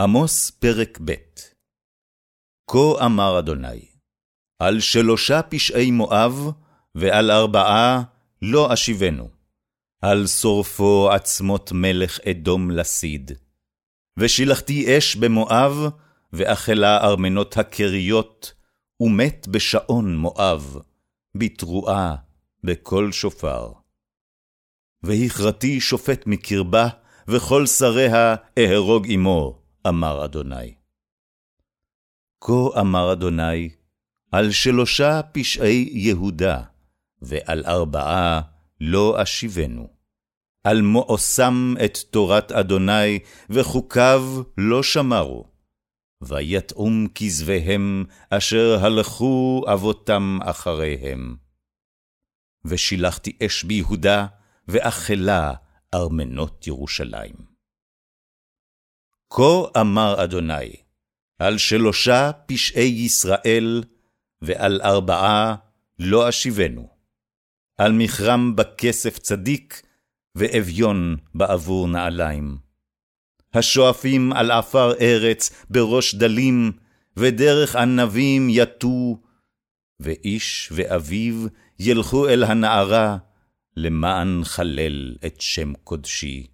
עמוס פרק ב' כה אמר אדוני, על שלושה פשעי מואב, ועל ארבעה לא אשיבנו, על שורפו עצמות מלך אדום לסיד. ושילחתי אש במואב, ואכלה ארמנות הקריות, ומת בשעון מואב, בתרועה, בקול שופר. והכרתי שופט מקרבה, וכל שריה אהרוג עמו. אמר אדוני. כה אמר אדוני, על שלושה פשעי יהודה, ועל ארבעה לא אשיבנו. על מואסם את תורת אדוני, וחוקיו לא שמרו. ויטעום כזביהם, אשר הלכו אבותם אחריהם. ושילחתי אש ביהודה, ואכלה ארמנות ירושלים. כה אמר אדוני, על שלושה פשעי ישראל, ועל ארבעה לא אשיבנו. על מכרם בכסף צדיק, ואביון בעבור נעליים. השואפים על עפר ארץ בראש דלים, ודרך ענבים יטו, ואיש ואביו ילכו אל הנערה, למען חלל את שם קודשי.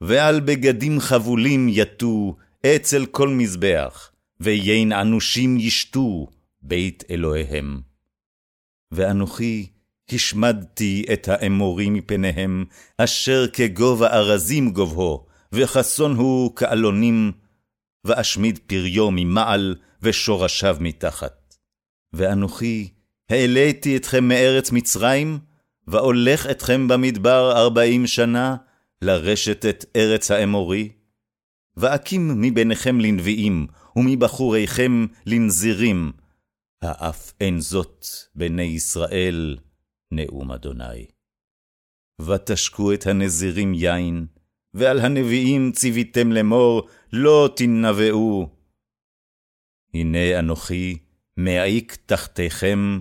ועל בגדים חבולים יטו אצל כל מזבח, ויין אנושים ישתו בית אלוהיהם. ואנוכי השמדתי את האמורים מפניהם, אשר כגובה ארזים גובהו, וחסון הוא כאלונים, ואשמיד פריו ממעל, ושורשיו מתחת. ואנוכי העליתי אתכם מארץ מצרים, והולך אתכם במדבר ארבעים שנה, לרשת את ארץ האמורי? ואקים מביניכם לנביאים, ומבחוריכם לנזירים, האף אין זאת בני ישראל, נאום אדוני. ותשקו את הנזירים יין, ועל הנביאים ציוויתם לאמור, לא תנבאו. הנה אנוכי מעיק תחתיכם,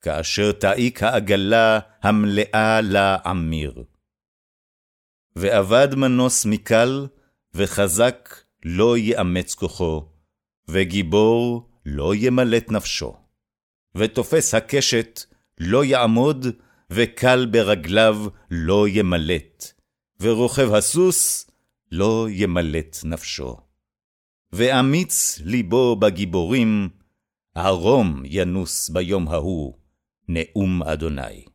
כאשר תעיק העגלה המלאה לה עמיר. ואבד מנוס מקל, וחזק לא יאמץ כוחו, וגיבור לא ימלט נפשו. ותופס הקשת לא יעמוד, וקל ברגליו לא ימלט, ורוכב הסוס לא ימלט נפשו. ואמיץ ליבו בגיבורים, ערום ינוס ביום ההוא, נאום אדוני.